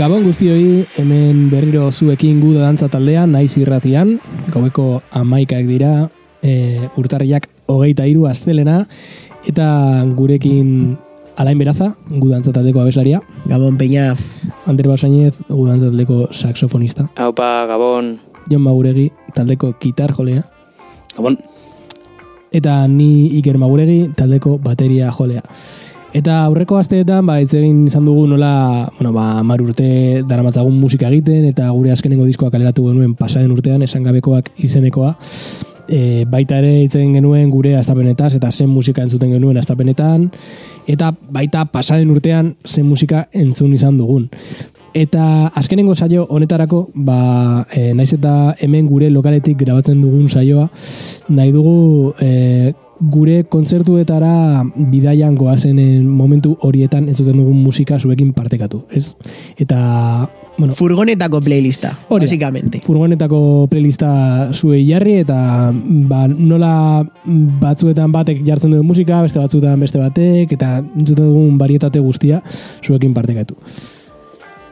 Gabon guztioi, hemen berriro zuekin guda dantza taldean, naiz irratian, gaueko amaikaek dira, e, urtarriak hogeita iru astelena, eta gurekin alain beraza, guda dantza taldeko abeslaria. Gabon peña. Ander Basainez, guda dantza taldeko saxofonista. Haupa, Gabon. Jon Maguregi, taldeko gitar jolea. Gabon. Eta ni Iker Maguregi, taldeko bateria jolea. Eta aurreko asteetan, ba, ez egin izan dugu nola, bueno, ba, mar urte daramatzagun musika egiten, eta gure azkenengo diskoa kaleratu genuen pasaren urtean, esan gabekoak izenekoa. E, baita ere hitz egin genuen gure astapenetaz, eta zen musika entzuten genuen astapenetan, eta baita pasaren urtean zen musika entzun izan dugun. Eta azkenengo saio honetarako, ba, e, naiz eta hemen gure lokaletik grabatzen dugun saioa, nahi dugu e, gure kontzertuetara bidaian goazenen momentu horietan entzuten dugun musika zuekin partekatu, ez? Eta, bueno... Furgonetako playlista, hori, básicamente. Furgonetako playlista zuei jarri eta ba, nola batzuetan batek jartzen duen musika, beste batzuetan beste batek, eta entzuten dugun barietate guztia zuekin partekatu.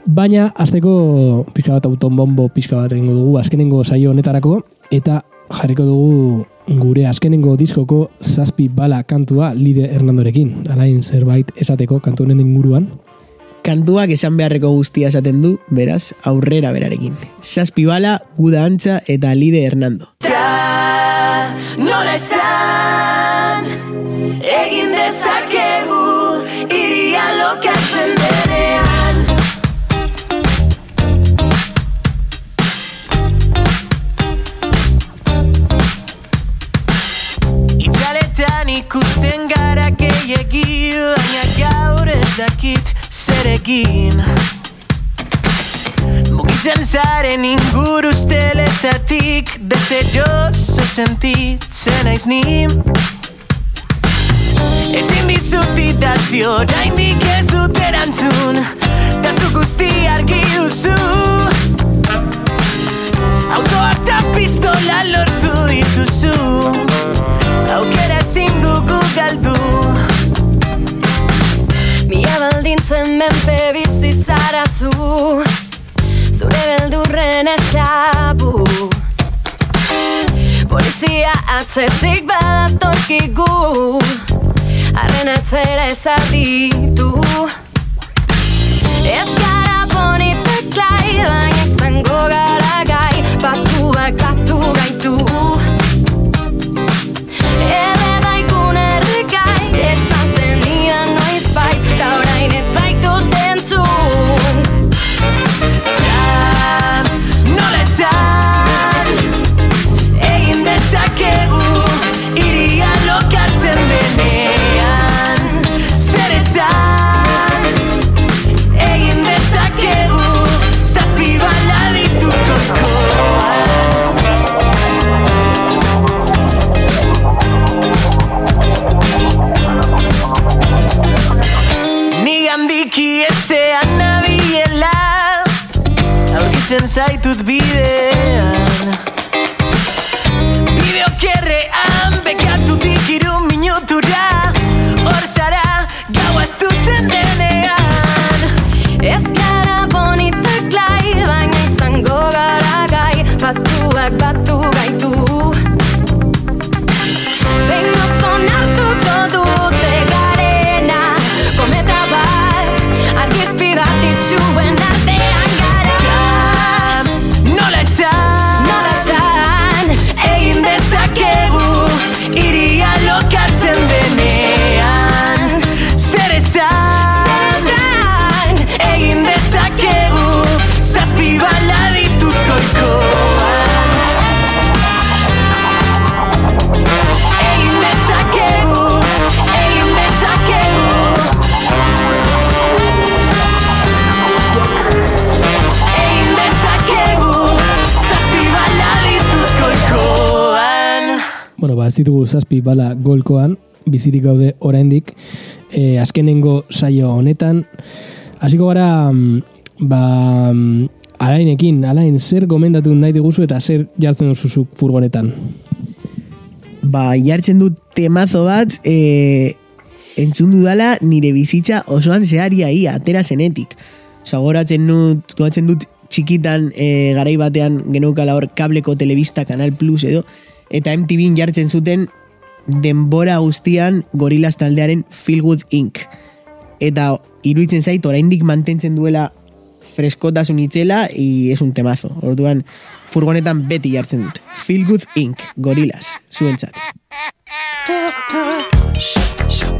Baina, azteko pixka bat autonbombo pixka bat egingo dugu azkenengo saio honetarako, eta jarriko dugu gure azkenengo diskoko zazpi bala kantua Lide Hernandorekin. Alain zerbait esateko kantu honen inguruan. Kantuak esan beharreko guztia esaten du, beraz, aurrera berarekin. Zazpi bala, guda antza eta Lide Hernando. Ta, nola esan, egin dezakegu, dakit zer egin. Mugitzen zaren inguru usteletatik Deseroso sentitzen naiz ni. Ezin dizut idatzi oraindik ez dut erantzun Ta zu guzti argi duzu. Autoa eta pistola lortu dituzu Aukera ezin dugu galdu baldintzen menpe bizi zara zu Zure beldurren esklabu Polizia atzetik badatorkigu. Arren atzera ezaditu. Ez gara bonitek lai Baina izango gara zazpi bala golkoan, bizirik gaude oraindik, e, azkenengo saio honetan. Hasiko gara, mm, ba, mm, alainekin, alain, zer gomendatu nahi diguzu eta zer jartzen duzuzuk furgonetan? Ba, jartzen dut temazo bat, e, entzun dudala nire bizitza osoan zehari ia, atera zenetik. Zagoratzen dut, goratzen dut txikitan e, garai batean genukala hor kableko telebista, kanal plus edo, eta MTV jartzen zuten denbora guztian gorilaz taldearen Feelgood Inc. Eta iruditzen zait, oraindik mantentzen duela freskotasun itzela, y es un temazo. Orduan, furgonetan beti jartzen dut. Feelgood Inc. Gorilaz, zuentzat. Shut.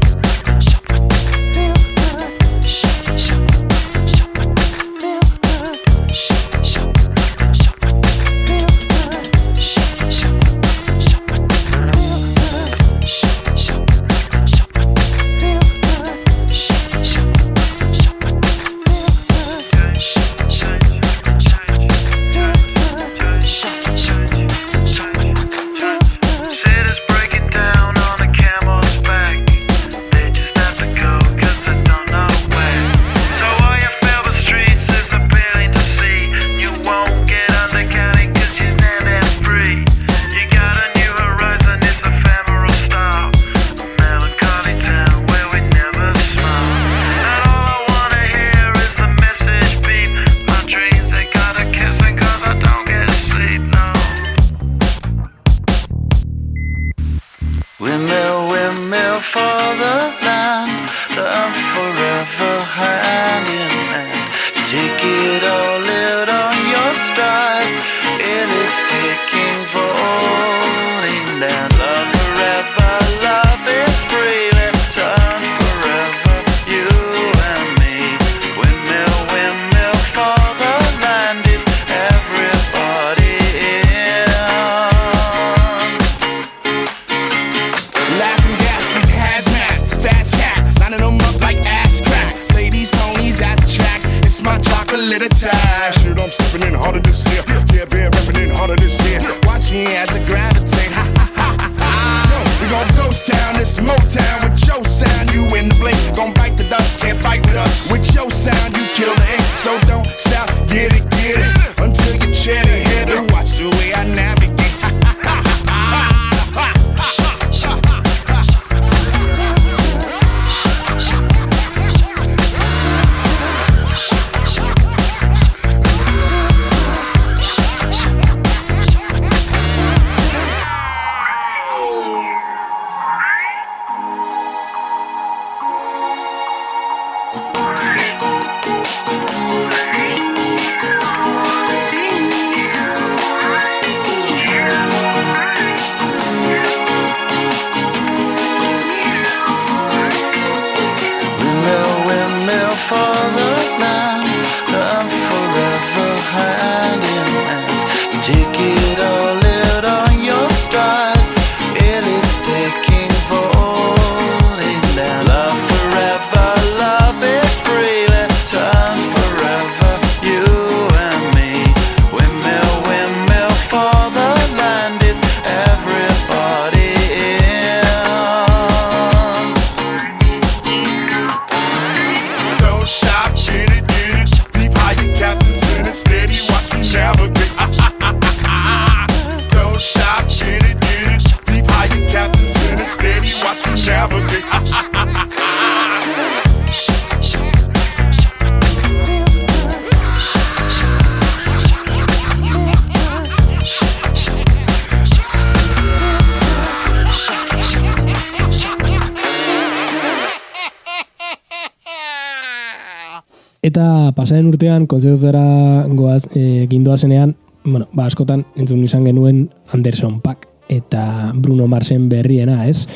Eta pasaren urtean kontzertutara goaz eh, e, gindoazenean, bueno, ba askotan entzun izan genuen Anderson Pack eta Bruno Marsen berriena, ez?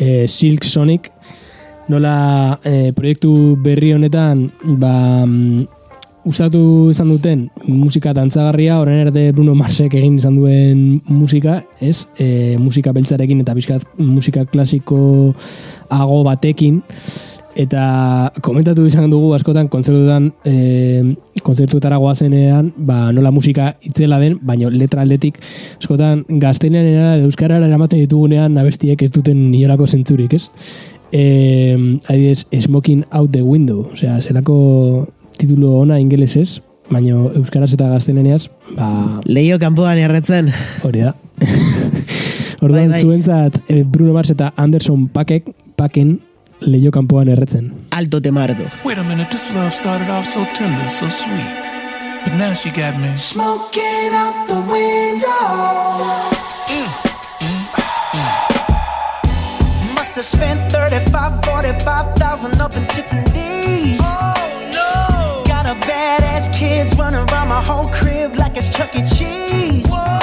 e, Silk Sonic nola e, proiektu berri honetan ba mm, m, usatu izan duten musika dantzagarria orain arte Bruno Marsek egin izan duen musika, ez? E, musika beltzarekin eta bizkat musika klasiko ago batekin. Eta komentatu izan dugu askotan kontzertutan e, eh, kontzertutara goazenean, ba, nola musika itzela den, baino letra aldetik askotan gaztenean era euskarara eramaten ditugunean abestiek ez duten inolako zentzurik, ez? E, adidez, Smoking Out the Window, osea, zelako titulo ona ingelesez, baino euskaraz eta gaztenean ba... Leio kanpoan erretzen. Hori da. Orduan, bai, bai. zuentzat, eh, Bruno Mars eta Anderson Pakek, Paken Leio kanpoan erretzen. Alto temardo. Wait a minute, this love started off so tender, so sweet. But now she got me smoking out the window. Mm, mm, mm. Must have spent 35, 45,000 up in Tiffany's. Oh no! Got a badass kids running around my whole crib like it's Chuck E. Cheese. Whoa.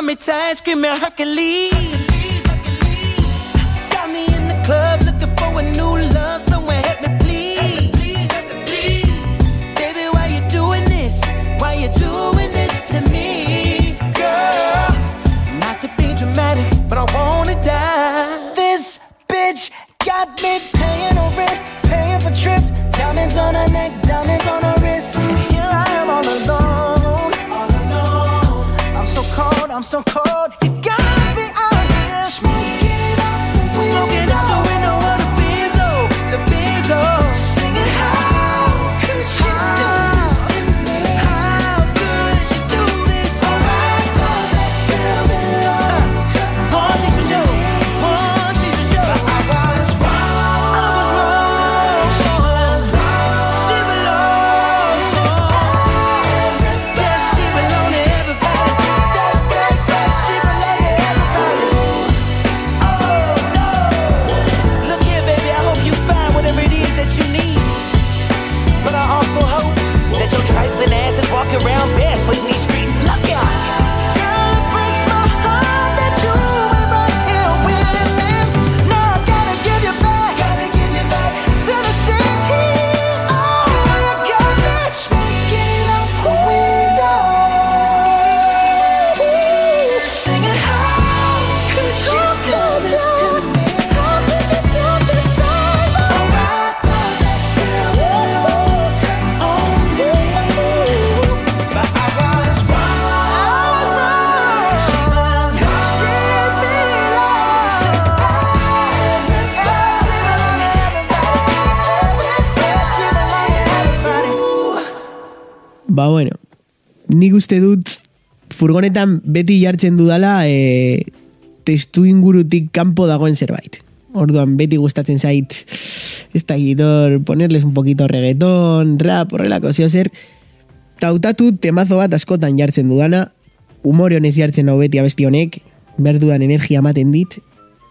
summertime, screaming Hercules. uste dut furgonetan beti jartzen dudala e, testu ingurutik kanpo dagoen zerbait. Orduan beti gustatzen zait ez da gitor, ponerles un poquito reggaeton, rap, horrelako zio zer. Tautatu temazo bat askotan jartzen dudana, humore honez jartzen hau beti abesti honek, berdudan energia ematen dit,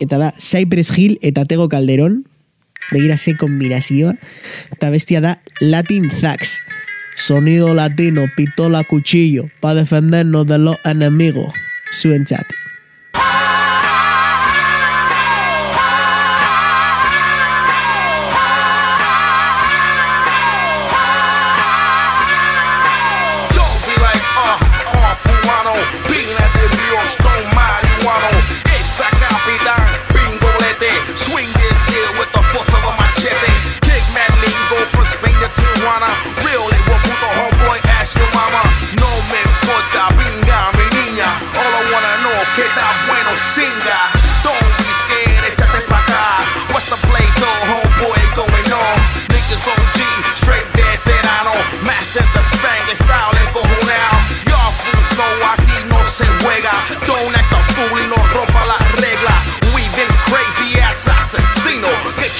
eta da Cypress Hill eta Tego Calderon, begira ze kombinazioa, eta bestia da Latin Zax. Sonido latino, pistola, cuchillo, para defendernos de los enemigos. Suéntate.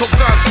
to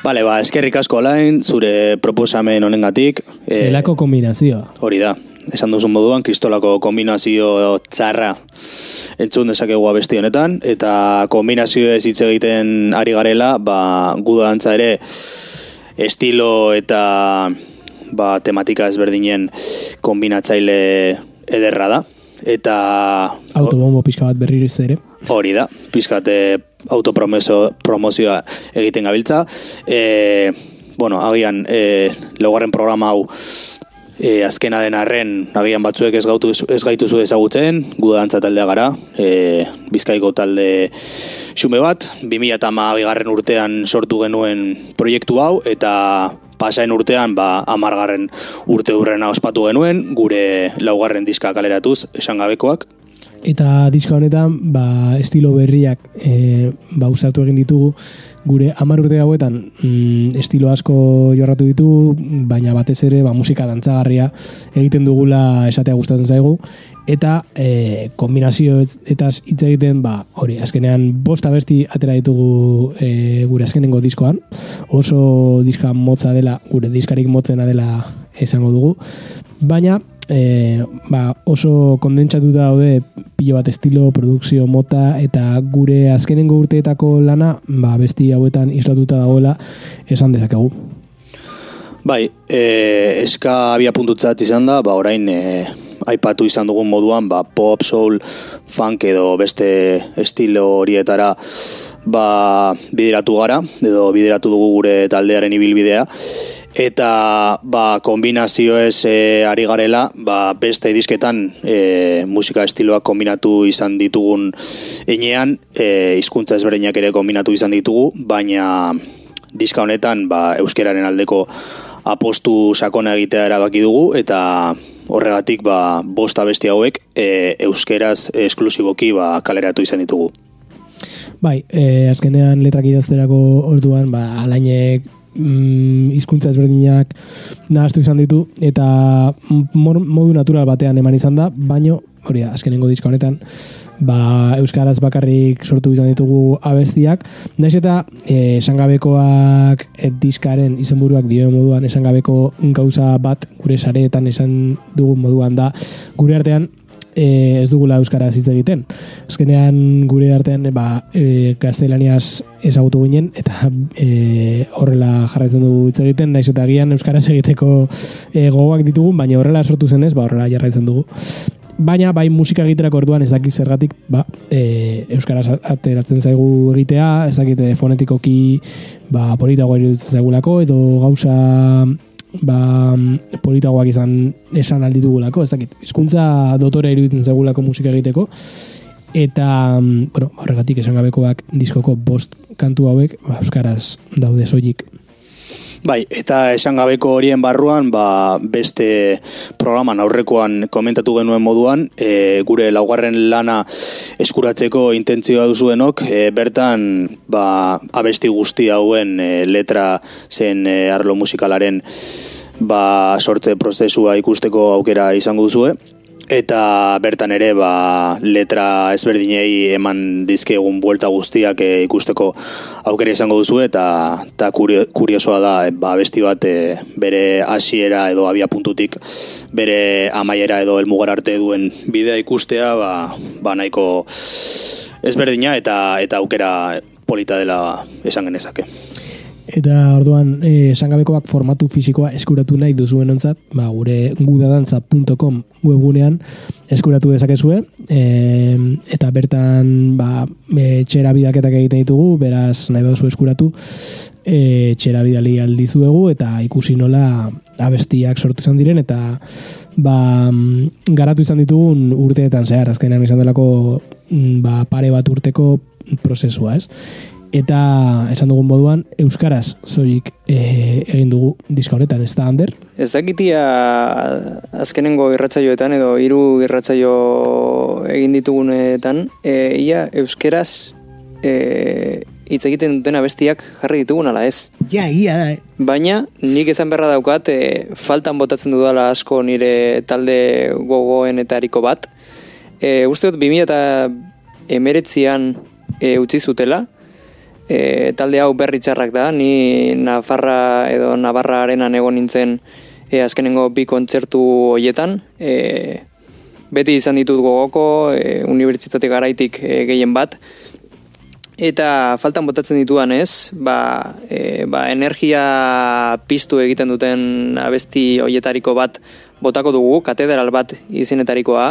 Bale, ba, eskerrik asko olain, zure proposamen honengatik. Eh, Zelako kombinazioa. Hori da, esan duzun moduan, kristolako kombinazio txarra entzun dezakegu abesti honetan, eta kombinazio ez hitz egiten ari garela, ba, guda dantza ere estilo eta ba, tematika ezberdinen kombinatzaile ederra da. Eta Autobombo pixka bat berriro ere. Hori da, pizkat eh, autopromozioa egiten gabiltza. E, bueno, agian e, laugarren programa hau e, azkena den arren, agian batzuek ez, gautu, ez gaituzu ezagutzen, gudantza taldea gara, e, bizkaiko talde xume bat, 2008 bigarren urtean sortu genuen proiektu hau, eta pasaen urtean, ba, amargarren urte hurrena ospatu genuen, gure laugarren diska kaleratuz, esan gabekoak, Eta diska honetan, ba, estilo berriak e, ba, usatu egin ditugu, gure hamar urte hauetan. Mm, estilo asko jorratu ditugu, baina batez ere ba, musika dantzagarria egiten dugula esatea gustatzen zaigu, eta e, kombinazio ez- eta hitz egiten, ba, hori, azkenean bost abesti atera ditugu e, gure azkenengo diskoan, oso diska motza dela, gure diskarik motzena dela esango dugu, baina e, ba, oso kondentsatuta daude pilo bat estilo, produkzio mota eta gure azkenengo urteetako lana ba, besti hauetan islatuta dagoela esan dezakegu. Bai, e, eska abia puntutzat izan da, ba orain e, aipatu izan dugun moduan, ba, pop, soul, funk edo beste estilo horietara ba, bideratu gara, edo bideratu dugu gure taldearen ibilbidea, eta ba, kombinazio ez e, ari garela, ba, beste disketan e, musika estiloak kombinatu izan ditugun enean, e, hizkuntza ezberdinak ere kombinatu izan ditugu, baina diska honetan ba, euskeraren aldeko apostu sakona egitea erabaki dugu eta horregatik ba, bost abesti hauek e, euskeraz esklusiboki ba, kaleratu izan ditugu. Bai, e, azkenean letrak idazterako orduan, ba, alainek mm, hizkuntza ezberdinak nahaztu izan ditu, eta modu natural batean eman izan da, baino, hori da, azkenengo diska honetan, ba, Euskaraz bakarrik sortu izan ditugu abestiak, naiz eta e, esangabekoak e, diskaren izenburuak dio moduan esangabeko gauza bat gure sareetan esan dugun moduan da, gure artean e, ez dugula euskaraz hitz egiten. Azkenean gure artean ba, e, gaztelaniaz ezagutu ginen eta e, horrela jarraitzen dugu hitz egiten, naiz eta agian euskaraz egiteko e, gogoak ditugun, baina horrela sortu zenez, ba, horrela jarraitzen dugu. Baina bai musika egiterako orduan ez dakit zergatik, ba, e, euskaraz ateratzen zaigu egitea, ez dakit e, fonetikoki ba, politagoa iruditzen zaigulako, edo gauza ba, politagoak izan esan alditugulako, ez dakit, hizkuntza dotore iruditzen zaigulako musika egiteko, eta, mm, bueno, horregatik esan gabekoak diskoko bost kantu hauek, ba, euskaraz daude soilik. Bai, eta esan gabeko horien barruan, ba, beste programan aurrekoan komentatu genuen moduan, e, gure laugarren lana eskuratzeko intentzioa duzuenok, e, bertan ba, abesti guzti hauen e, letra zen e, arlo musikalaren ba, sortze prozesua ikusteko aukera izango duzue. Eta bertan ere ba, letra ezberdinei eman dizkegun buelta guztiak e, ikusteko aukera izango duzu eta, kurio, kuriosoa da e, ba, besti bat e, bere hasiera edo abia puntutik bere amaiera edo elmugar arte duen bidea ikustea ba, ba nahiko ezberdina eta eta aukera polita dela esan genezake. Eta orduan, eh, esangabekoak formatu fisikoa eskuratu nahi duzuen ontzat, ba, gure gudadantza.com webgunean eskuratu dezakezue, e, eta bertan ba, e, txera bidaketak egiten ditugu, beraz nahi baduzu eskuratu, e, txera bidali aldizuegu, eta ikusi nola abestiak sortu izan diren, eta ba, mm, garatu izan ditugun urteetan zehar, azkenean izan delako mm, ba, pare bat urteko prozesua, ez? Eta esan dugun moduan, Euskaraz zoik e, egin dugu diska honetan, ez da, Ander? Ez dakitia azkenengo irratzaioetan edo hiru irratzaio egin ditugunetan, e, ia euskeraz e, hitz egiten duten abestiak jarri ditugun ala ez. Ja, ia da, eh? Baina nik esan berra daukat, e, faltan botatzen dudala asko nire talde gogoenetariko bat. E, uste dut 2000 eta emeretzian e, utzi zutela, e, talde hau berri txarrak da, ni Nafarra edo Navarra arenan egon nintzen e, azkenengo bi kontzertu hoietan, e, beti izan ditut gogoko, e, unibertsitate garaitik e, gehien bat, eta faltan botatzen dituan ez, ba, e, ba, energia piztu egiten duten abesti hoietariko bat botako dugu, katedral bat izenetarikoa,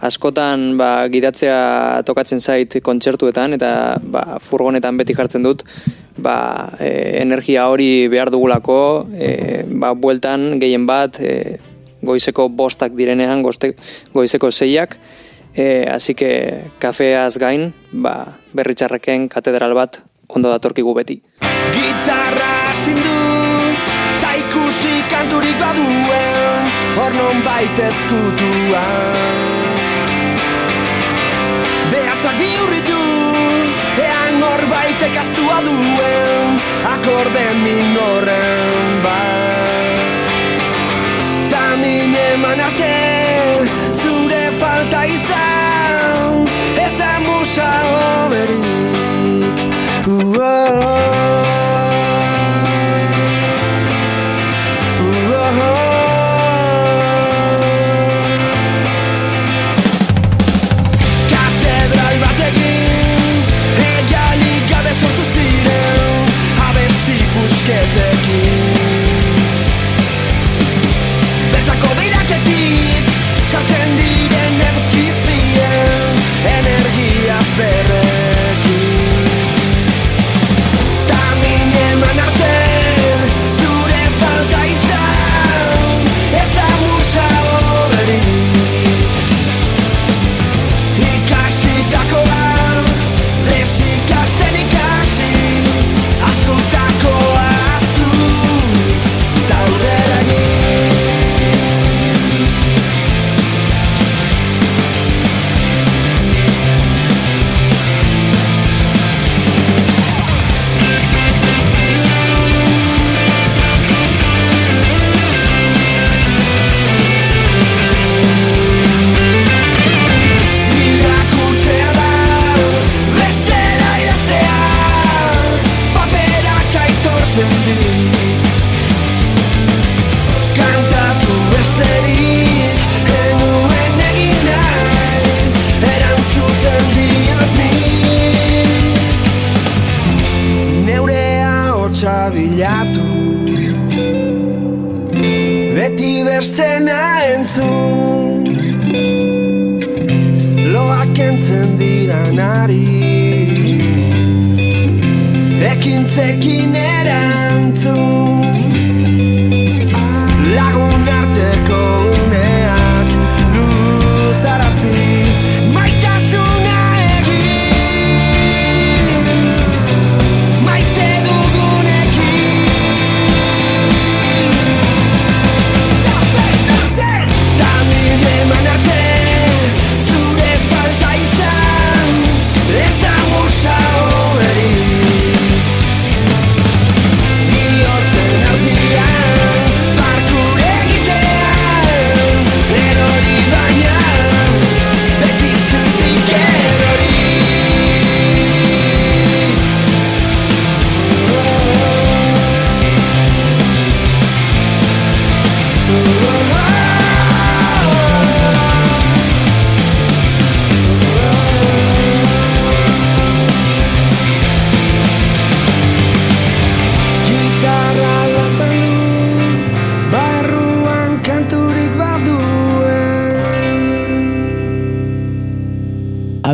askotan ba, gidatzea tokatzen zait kontzertuetan eta ba, furgonetan beti jartzen dut ba, e, energia hori behar dugulako e, ba, bueltan gehien bat e, goizeko bostak direnean goste, goizeko zeiak e, así que kafeaz gain ba, berritxarreken katedral bat ondo datorkigu beti. Gitarra zindu Ta ikusi kanturik baduen Hor non baita ezkutuan. Behatzak bihurritu Ean norbaitek aztua duen Akorde minoren bat. Ta min eman arte Zure falta izan Ez da musa hoberik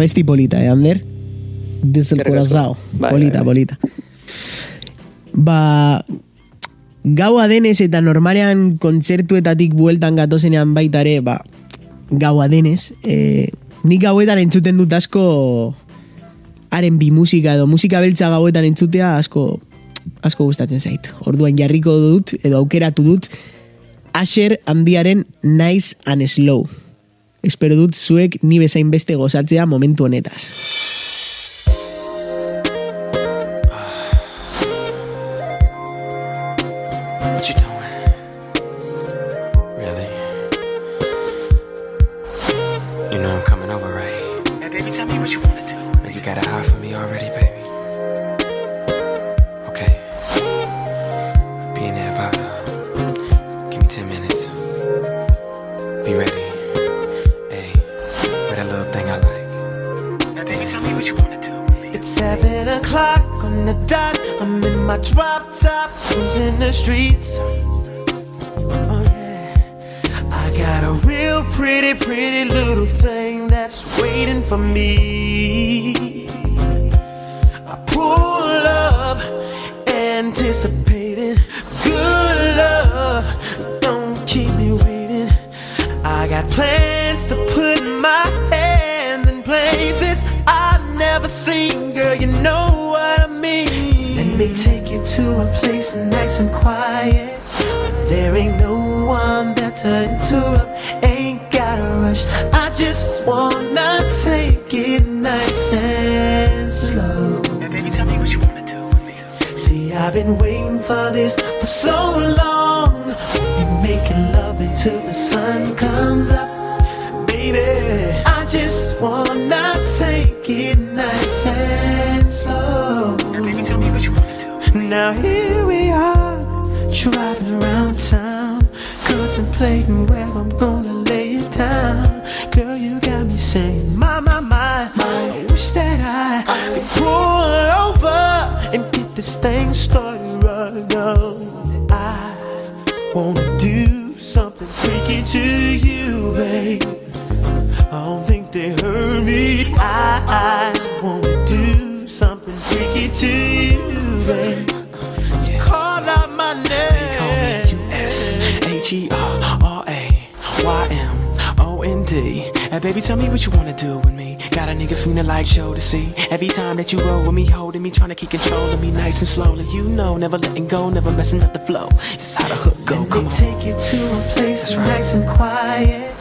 Abesti polita, eh, Ander? Desde el Eskerrik asko. corazao. Bai, polita, bai. polita. Ba, gaua denez eta normalean kontzertuetatik bueltan gatozenean baita ere, ba, gaua denez, e, nik gauetan entzuten dut asko haren bi musika edo musika beltza gauetan entzutea asko asko gustatzen zait. Orduan jarriko dut edo aukeratu dut Asher handiaren Nice and Slow. Espero dut zuek ni bezain beste gozatzea momentu honetaz. What you drop top, cruising the streets. I got a real pretty, pretty little thing that's waiting for me. I pull up, anticipating to a place nice and quiet. There ain't no one there to interrupt. Ain't gotta rush. I just wanna take it nice and slow. Baby, tell me what you wanna do with me. See, I've been waiting for this for so long. We're making love until the sun comes up. Baby, I just wanna take it nice and Now here we are, driving around town, contemplating where I'm gonna lay it down. Girl, you got me saying, my, my, my, my. I wish that I could pull over and get this thing started right now. I wanna do something freaky to you, babe. I don't think they heard me. I, I wanna do something freaky to you, babe. So call out my name. H-E-R-R-A-Y-M-O-N-D Hey baby, tell me what you wanna do with me Got a nigga feeling like show to see Every time that you roll with me, holding me Trying to keep control of me nice and slowly You know, never letting go, never messing up the flow This is how the hook go, Let come me on take you to a place That's right. nice and quiet.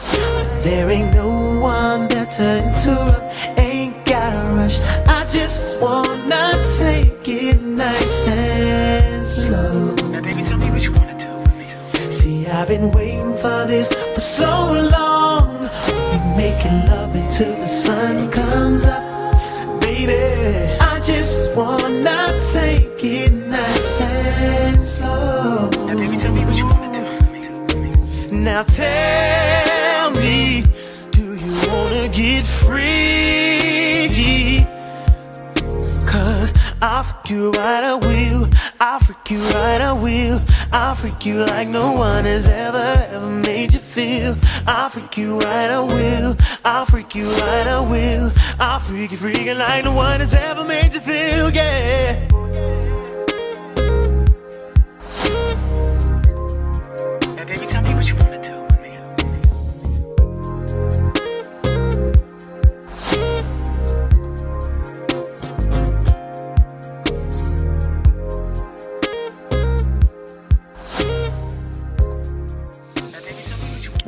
There ain't no one there to interrupt. Ain't gotta rush. I just wanna take it nice and slow. Now baby, tell me what you wanna do with me See, I've been waiting for this for so long. We're making love until the sun comes up. Baby, I just wanna take it nice and slow. Now baby, tell me what you wanna do Now tell I'll you right, I will. I'll freak you right, I will. I'll freak you like no one has ever, ever made you feel. I'll freak you right, I will. I'll freak you right, I will. I'll freak you freaking like no one has ever made you feel, yeah.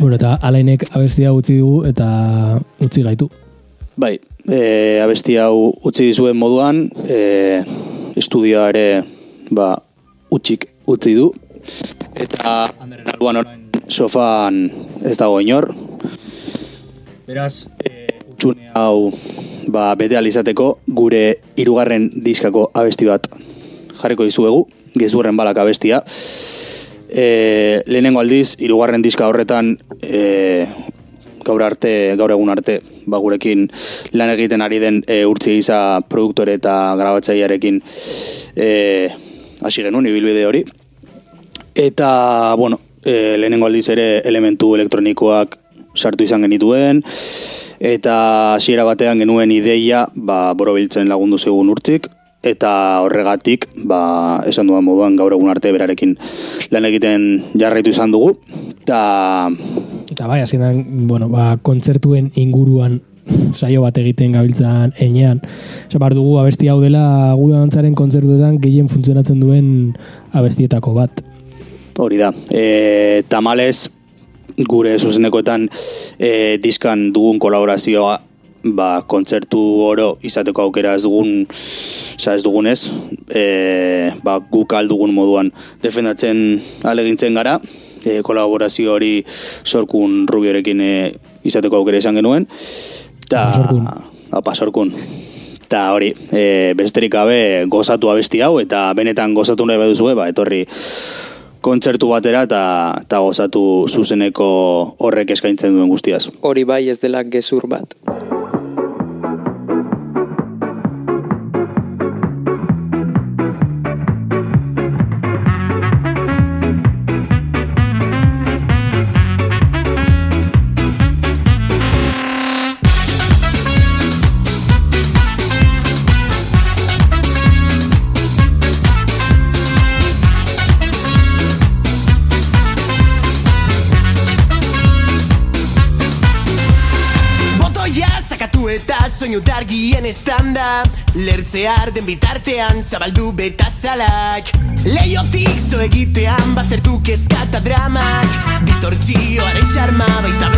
Bueno, eta alainek abestia utzi dugu eta utzi gaitu. Bai, e, abesti hau utzi dizuen moduan, e, estudioa ere ba, utxik utzi du. Eta handeren albuan orain sofan ez dago inor. Beraz, e, utxune hau ba, bete alizateko gure hirugarren diskako abesti bat jarriko dizuegu, gezurren balak abestia. E, lehenengo aldiz, hirugarren diska horretan e, gaur arte, gaur egun arte, ba, gurekin lan egiten ari den e, urtzi gisa produktore eta grabatzailearekin e, hasi genuen ibilbide hori. Eta, bueno, e, lehenengo aldiz ere elementu elektronikoak sartu izan genituen, eta hasiera batean genuen ideia, ba, borobiltzen lagundu zegun urtzik, eta horregatik, ba, esan dudan moduan gaur egun arte berarekin lan egiten jarraitu izan dugu, eta Eta bai, azkenan, bueno, ba, kontzertuen inguruan saio bat egiten gabiltzan enean. Osa, bar dugu abesti hau dela gu dantzaren kontzertuetan gehien funtzionatzen duen abestietako bat. Hori da. E, tamalez, gure zuzenekoetan e, diskan dugun kolaborazioa ba, kontzertu oro izateko aukera ez dugun oza, ez dugunez e, ba, guk aldugun moduan defendatzen alegintzen gara e, kolaborazio hori sorkun rubiorekin e, izateko aukera izan genuen eta apa, sorkun eta hori, e, besterik gabe gozatu abesti hau eta benetan gozatu nahi baduzue, ba, etorri kontzertu batera eta, eta gozatu zuzeneko horrek eskaintzen duen guztiaz. Hori bai ez dela gezur bat. Dargien estanda Lertzear den bitartean zabaldu betazalak Leiotik zo egitean baztertu kezka eta dramak Distortzioaren xarma baita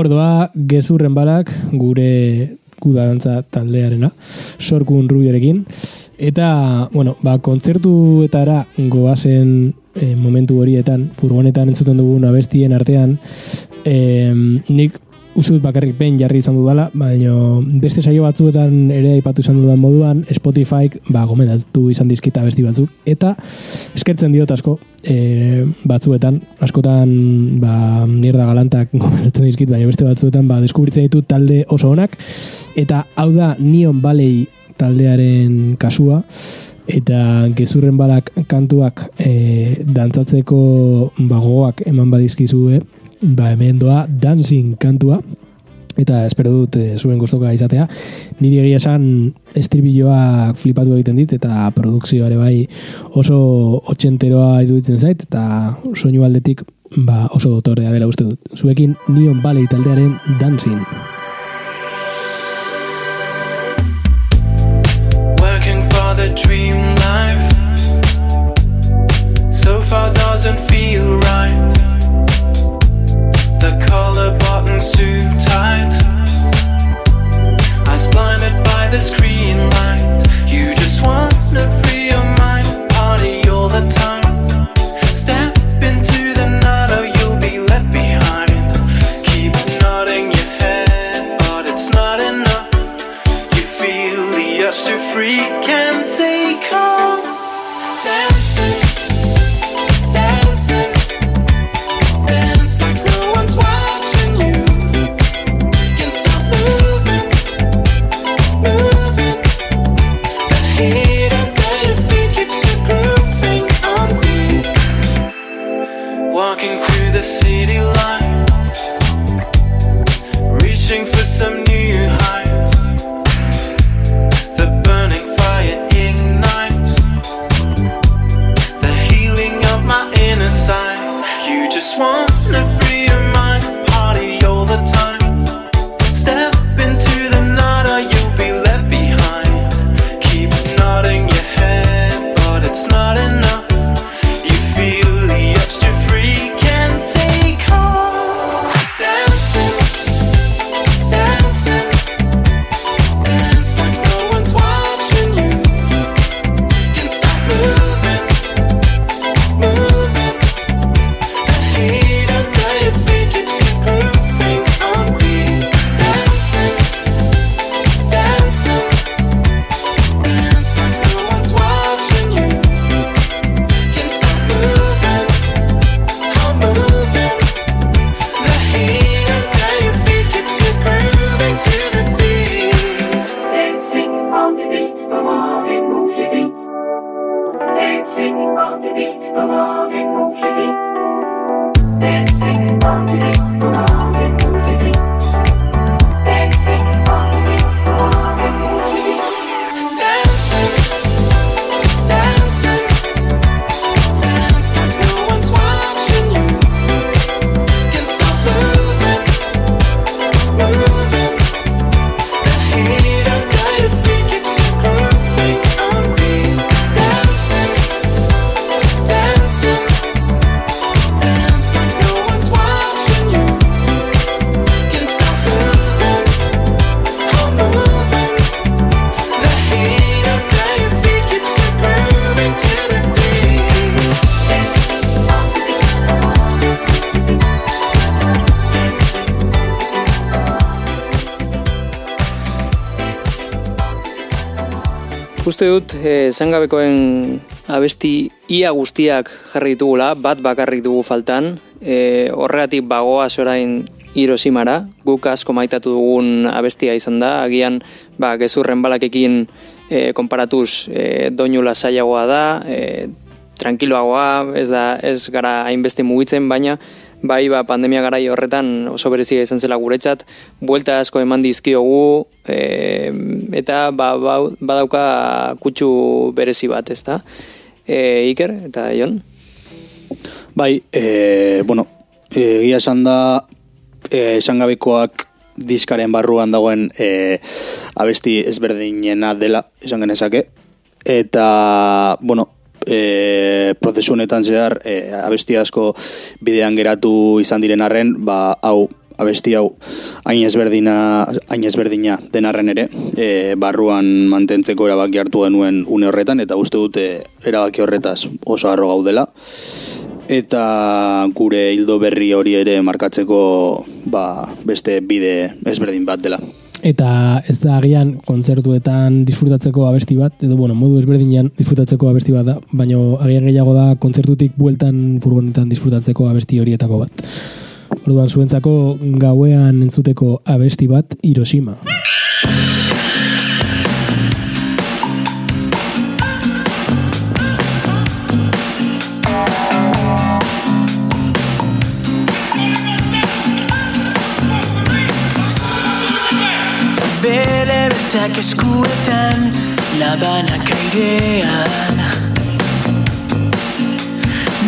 Ordoa gezurren balak gure gudarantza taldearena, sorkun rubiorekin. Eta, bueno, ba, kontzertuetara goazen e, momentu horietan, furgonetan entzuten dugun abestien artean, e, nik uste dut bakarrik behin jarri izan dudala, baina beste saio batzuetan ere aipatu izan dudan moduan, Spotify ba, gomendatu izan dizkita abesti batzuk, eta eskertzen diot asko, e, batzuetan, askotan ba, mierda galantak gomendatzen dizkit, baina beste batzuetan ba, deskubritzen ditut talde oso onak, eta hau da Neon Valley taldearen kasua, eta gezurren balak kantuak e, dantzatzeko bagoak eman badizkizue, ba hemen doa dancing kantua, eta espero dut e, zuen gustoka izatea. Niri egia esan estribilloak flipatu egiten dit, eta produkzioare bai oso otxenteroa iruditzen zait, eta soinu aldetik ba, oso dotorea dela uste dut. Zuekin Neon Valley taldearen dancing. Feel the urge to freak and Uste dut, e, zangabekoen abesti ia guztiak jarri ditugula, bat bakarrik dugu faltan, e, horregatik bagoaz orain Hiroshimara, guk asko maitatu dugun abestia izan da, agian ba, gezurren balakekin e, konparatuz e, doinu lasaiagoa da, e, tranquiloagoa, ez da ez gara hainbeste mugitzen, baina bai ba, pandemia garai horretan oso berezia izan zela guretzat, buelta asko eman dizkiogu, e, eta ba, ba, badauka kutsu berezi bat, ez da? E, Iker, eta Jon? Bai, e, bueno, egia esan da, e, esan gabekoak diskaren barruan dagoen e, abesti ezberdinena dela, esan genezake. Eta, bueno, e, prozesu honetan zehar e, abesti asko bidean geratu izan diren arren, ba, hau abesti hau hain ezberdina, hain ezberdina denarren ere, e, barruan mantentzeko erabaki hartu genuen une horretan, eta uste dute erabaki horretaz oso harro gaudela. Eta gure hildo berri hori ere markatzeko ba, beste bide ezberdin bat dela. Eta ez da agian kontzertuetan disfrutatzeko abesti bat, edo bueno, modu ezberdinean disfrutatzeko abesti bat da, baina agian gehiago da kontzertutik bueltan furgonetan disfrutatzeko abesti horietako bat. Orduan zuentzako gauean entzuteko abesti bat Hiroshima. Beltzak eskuetan labanak airean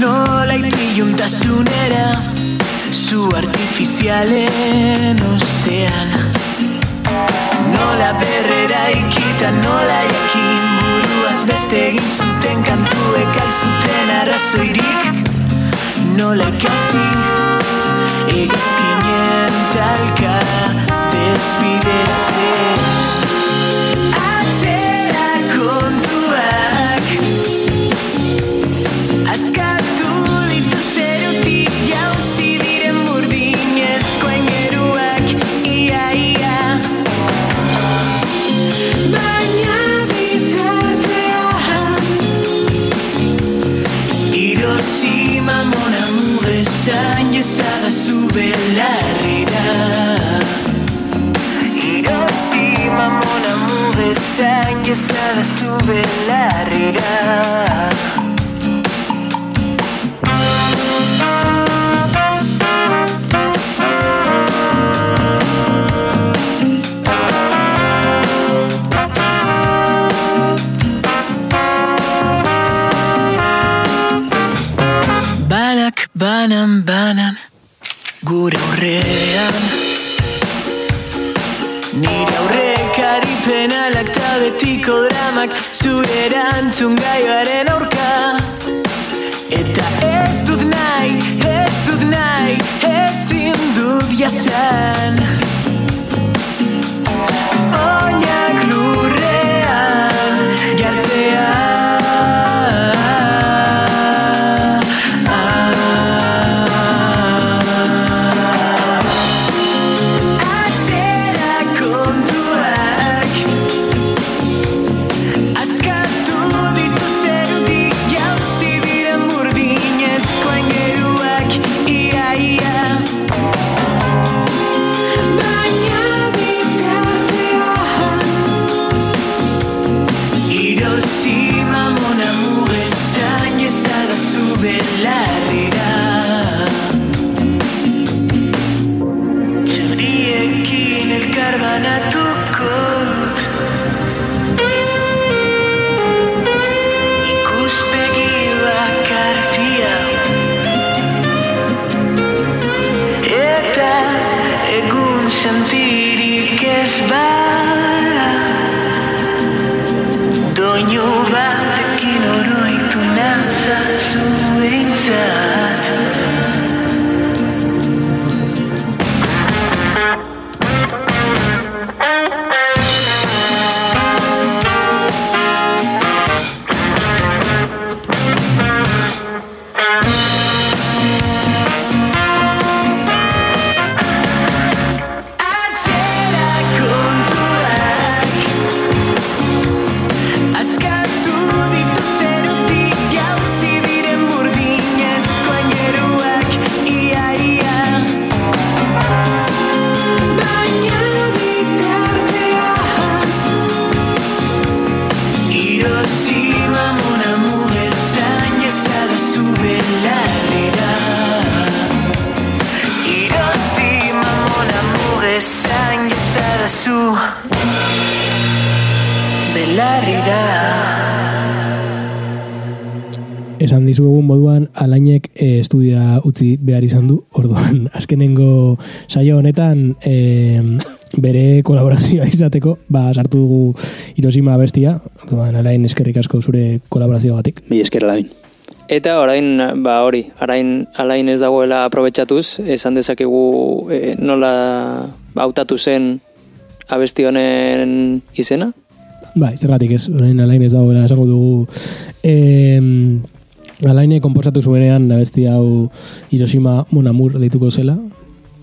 Nola itiluntasunera zu artifizialen ostean. Nola berrera ikita nola jakin buruaz beste egin zuten kantuek alzuten arrazoirik. Nola ikasi egazkinen talka despideratzen sen, sen sube la riga. Erantzun gaioaren aurka. Eta ez dut nahi, ez dut nahi, ezin dut jasan utzi behar izan du, orduan azkenengo saio honetan e, bere kolaborazioa izateko, ba sartu dugu Hiroshima bestia, orduan alain eskerrik asko zure kolaborazioagatik. Mi esker alain. Eta orain, ba hori, arain alain ez dagoela aprobetxatuz, esan dezakegu e, nola hautatu zen abesti honen izena? Bai, zergatik ez, orain alain ez dagoela esango dugu. E, alaine komposatu zuenean abesti hau Hiroshima Monamur deituko zela,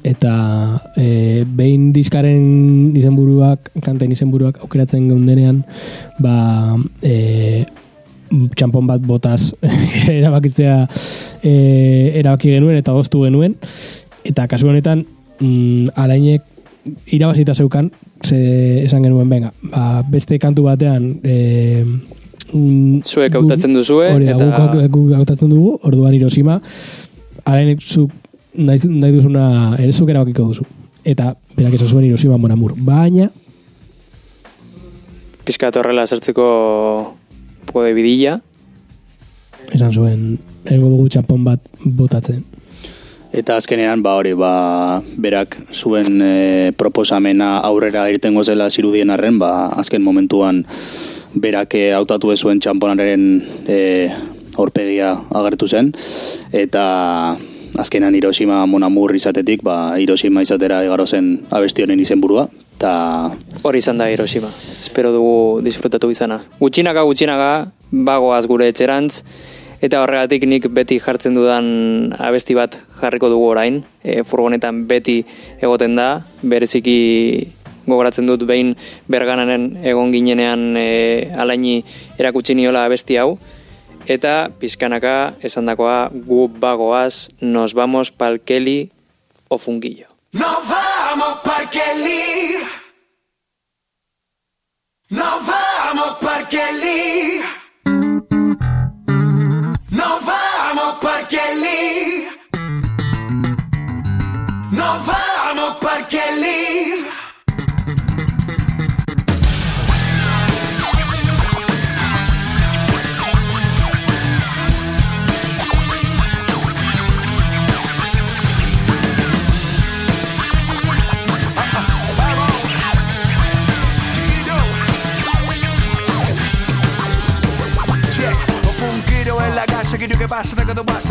eta e, behin diskaren izenburuak, kanten izenburuak aukeratzen geundenean, ba, e, txampon bat botaz erabakitzea e, erabaki genuen eta goztu genuen, eta kasu honetan mm, alainek irabazita zeukan, ze esan genuen, venga, ba, beste kantu batean e, mm, Zuek hautatzen duzue, hori eta- guk, hautatzen dugu, orduan Hiroshima, alainek zuk nahi, nahi duzuna ere zuk erabakiko duzu. Eta berak esan zuen Hiroshima Monamur. Baina, Piskat horrela sartzeko puede bidilla. esan zuen, egingo dugu txampon bat botatzen. Eta azkenean, ba hori, ba, berak zuen e, proposamena aurrera irtengo zela zirudien arren, ba, azken momentuan berak e, hautatu ez zuen txamponaren e, aurpegia agertu zen, eta azkenan Hiroshima Monamur izatetik, ba, Hiroshima izatera igaro zen abesti honen izenburua, eta Hori izan da Hiroshima. Espero dugu disfrutatu izana. Gutxinaka, gutxinaka, bagoaz gure etxerantz, eta horregatik nik beti jartzen dudan abesti bat jarriko dugu orain. E, furgonetan beti egoten da, bereziki gogoratzen dut behin bergananen egon ginenean e, alaini erakutsi niola abesti hau, eta pizkanaka esandakoa gu bagoaz, nos vamos pal Kelly o fungillo. Nos vamos Lee. Nos vamos Parque vamos Parque Lee. Nos vamos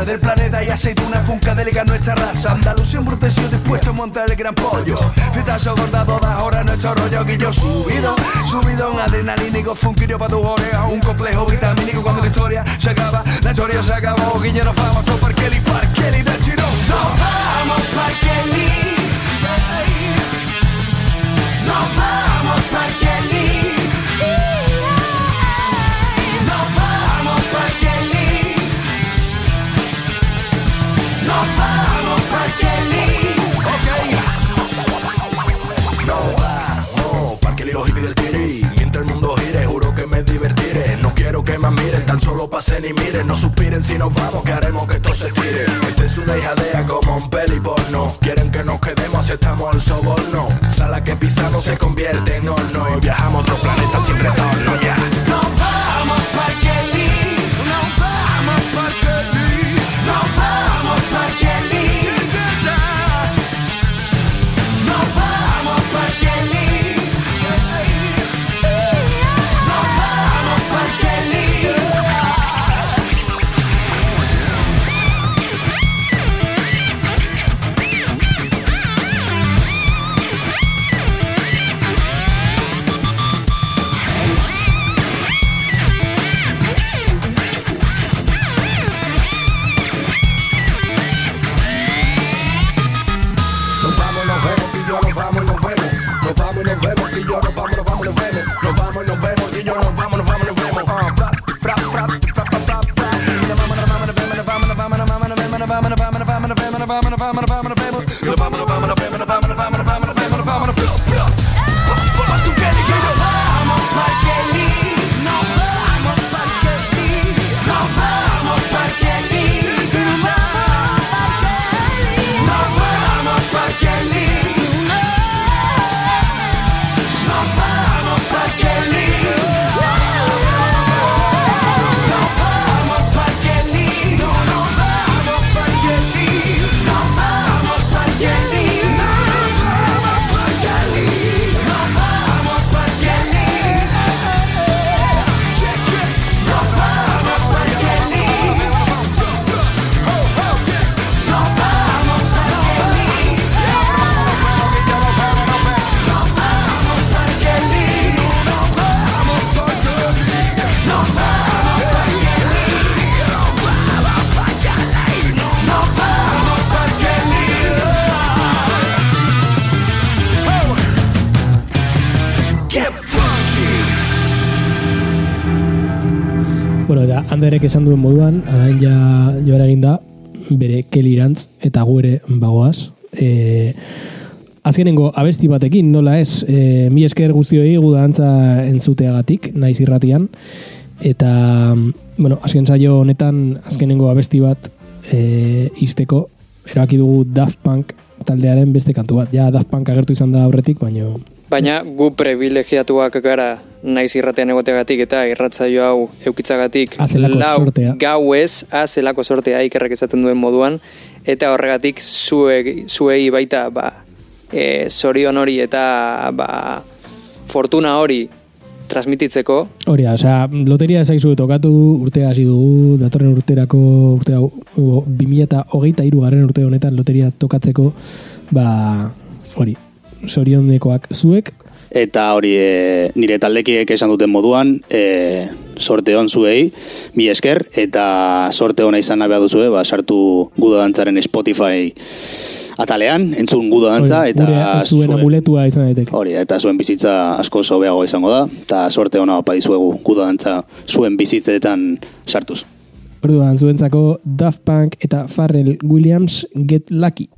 del planeta y aceituna funkadélica nuestra raza. Andalucía embruteció dispuesto a montar el gran pollo. Fietazo gorda todas horas nuestro rollo guillo subido, subido en adrenalínico, funquillo para tus orejas, un complejo vitamínico cuando la historia se acaba, la historia se acabó, guillo nos vamos a parqueli, parqueli del tirón. Nos vamos Parque Lee. Nos vamos tan solo pasen y miren. No suspiren si nos vamos, que haremos que esto se tire Esta es una hijadea como un peli porno Quieren que nos quedemos, aceptamos el soborno. Sala que pisamos se convierte en horno. Y viajamos a otro planeta sin retorno, ya. Nos vamos esan duen moduan, arain ja joan eginda, bere kelirantz eta gu ere bagoaz. E, azkenengo abesti batekin, nola ez, e, mi esker guztioi gudantza entzuteagatik, naiz irratian, eta, bueno, azken saio honetan, azkenengo abesti bat e, izteko, erabaki dugu Daft Punk taldearen beste kantu bat. Ja, Daft Punk agertu izan da aurretik, baina Baina gu privilegiatuak gara naiz irratean egoteagatik eta irratzaio hau eukitzagatik lau sortea. gau ez azelako sortea ikerrek ezaten duen moduan eta horregatik zuek, zuei baita ba, e, zorion hori eta ba, fortuna hori transmititzeko. Hori da, osea, loteria zaizu tokatu urtea hasi dugu, datorren urterako urtea 2023 garren urte honetan loteria tokatzeko, ba, hori, sorionekoak zuek. Eta hori e, nire taldekiek esan duten moduan, eh, e, sorte hon zuei, mi esker, eta sorte hona izan nabea duzue, eh, ba, sartu guda dantzaren Spotify atalean, entzun guda dantza, Oida, eta zuen, amuletua izan daiteke. Hori, eta zuen bizitza asko zobeago izango da, eta sorte hona opa dizuegu guda dantza zuen bizitzetan sartuz. Orduan, zuentzako Daft Punk eta Pharrell Williams Get Lucky.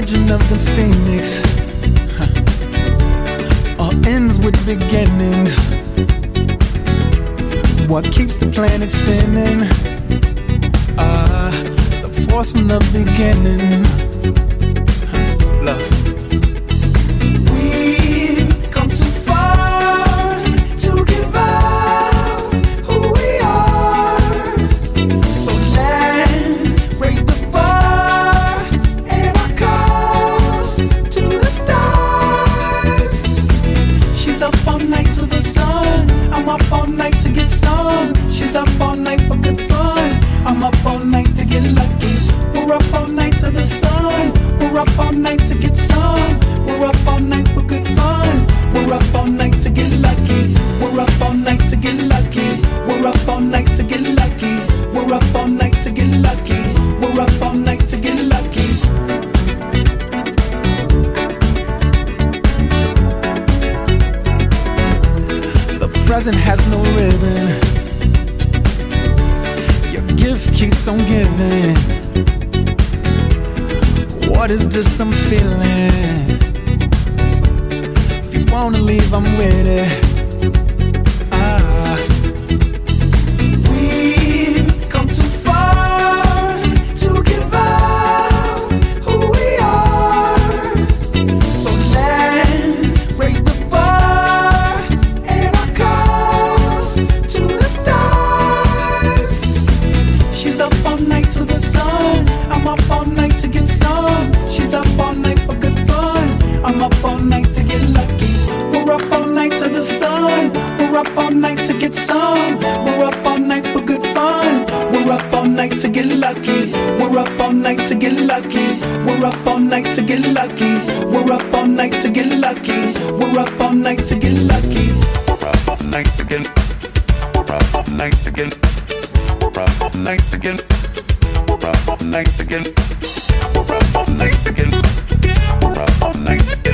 legend of the phoenix all ends with beginnings. What keeps the planet spinning? Ah, uh, the force from the beginning. again. Again. Nice again. Nice again. Nice again.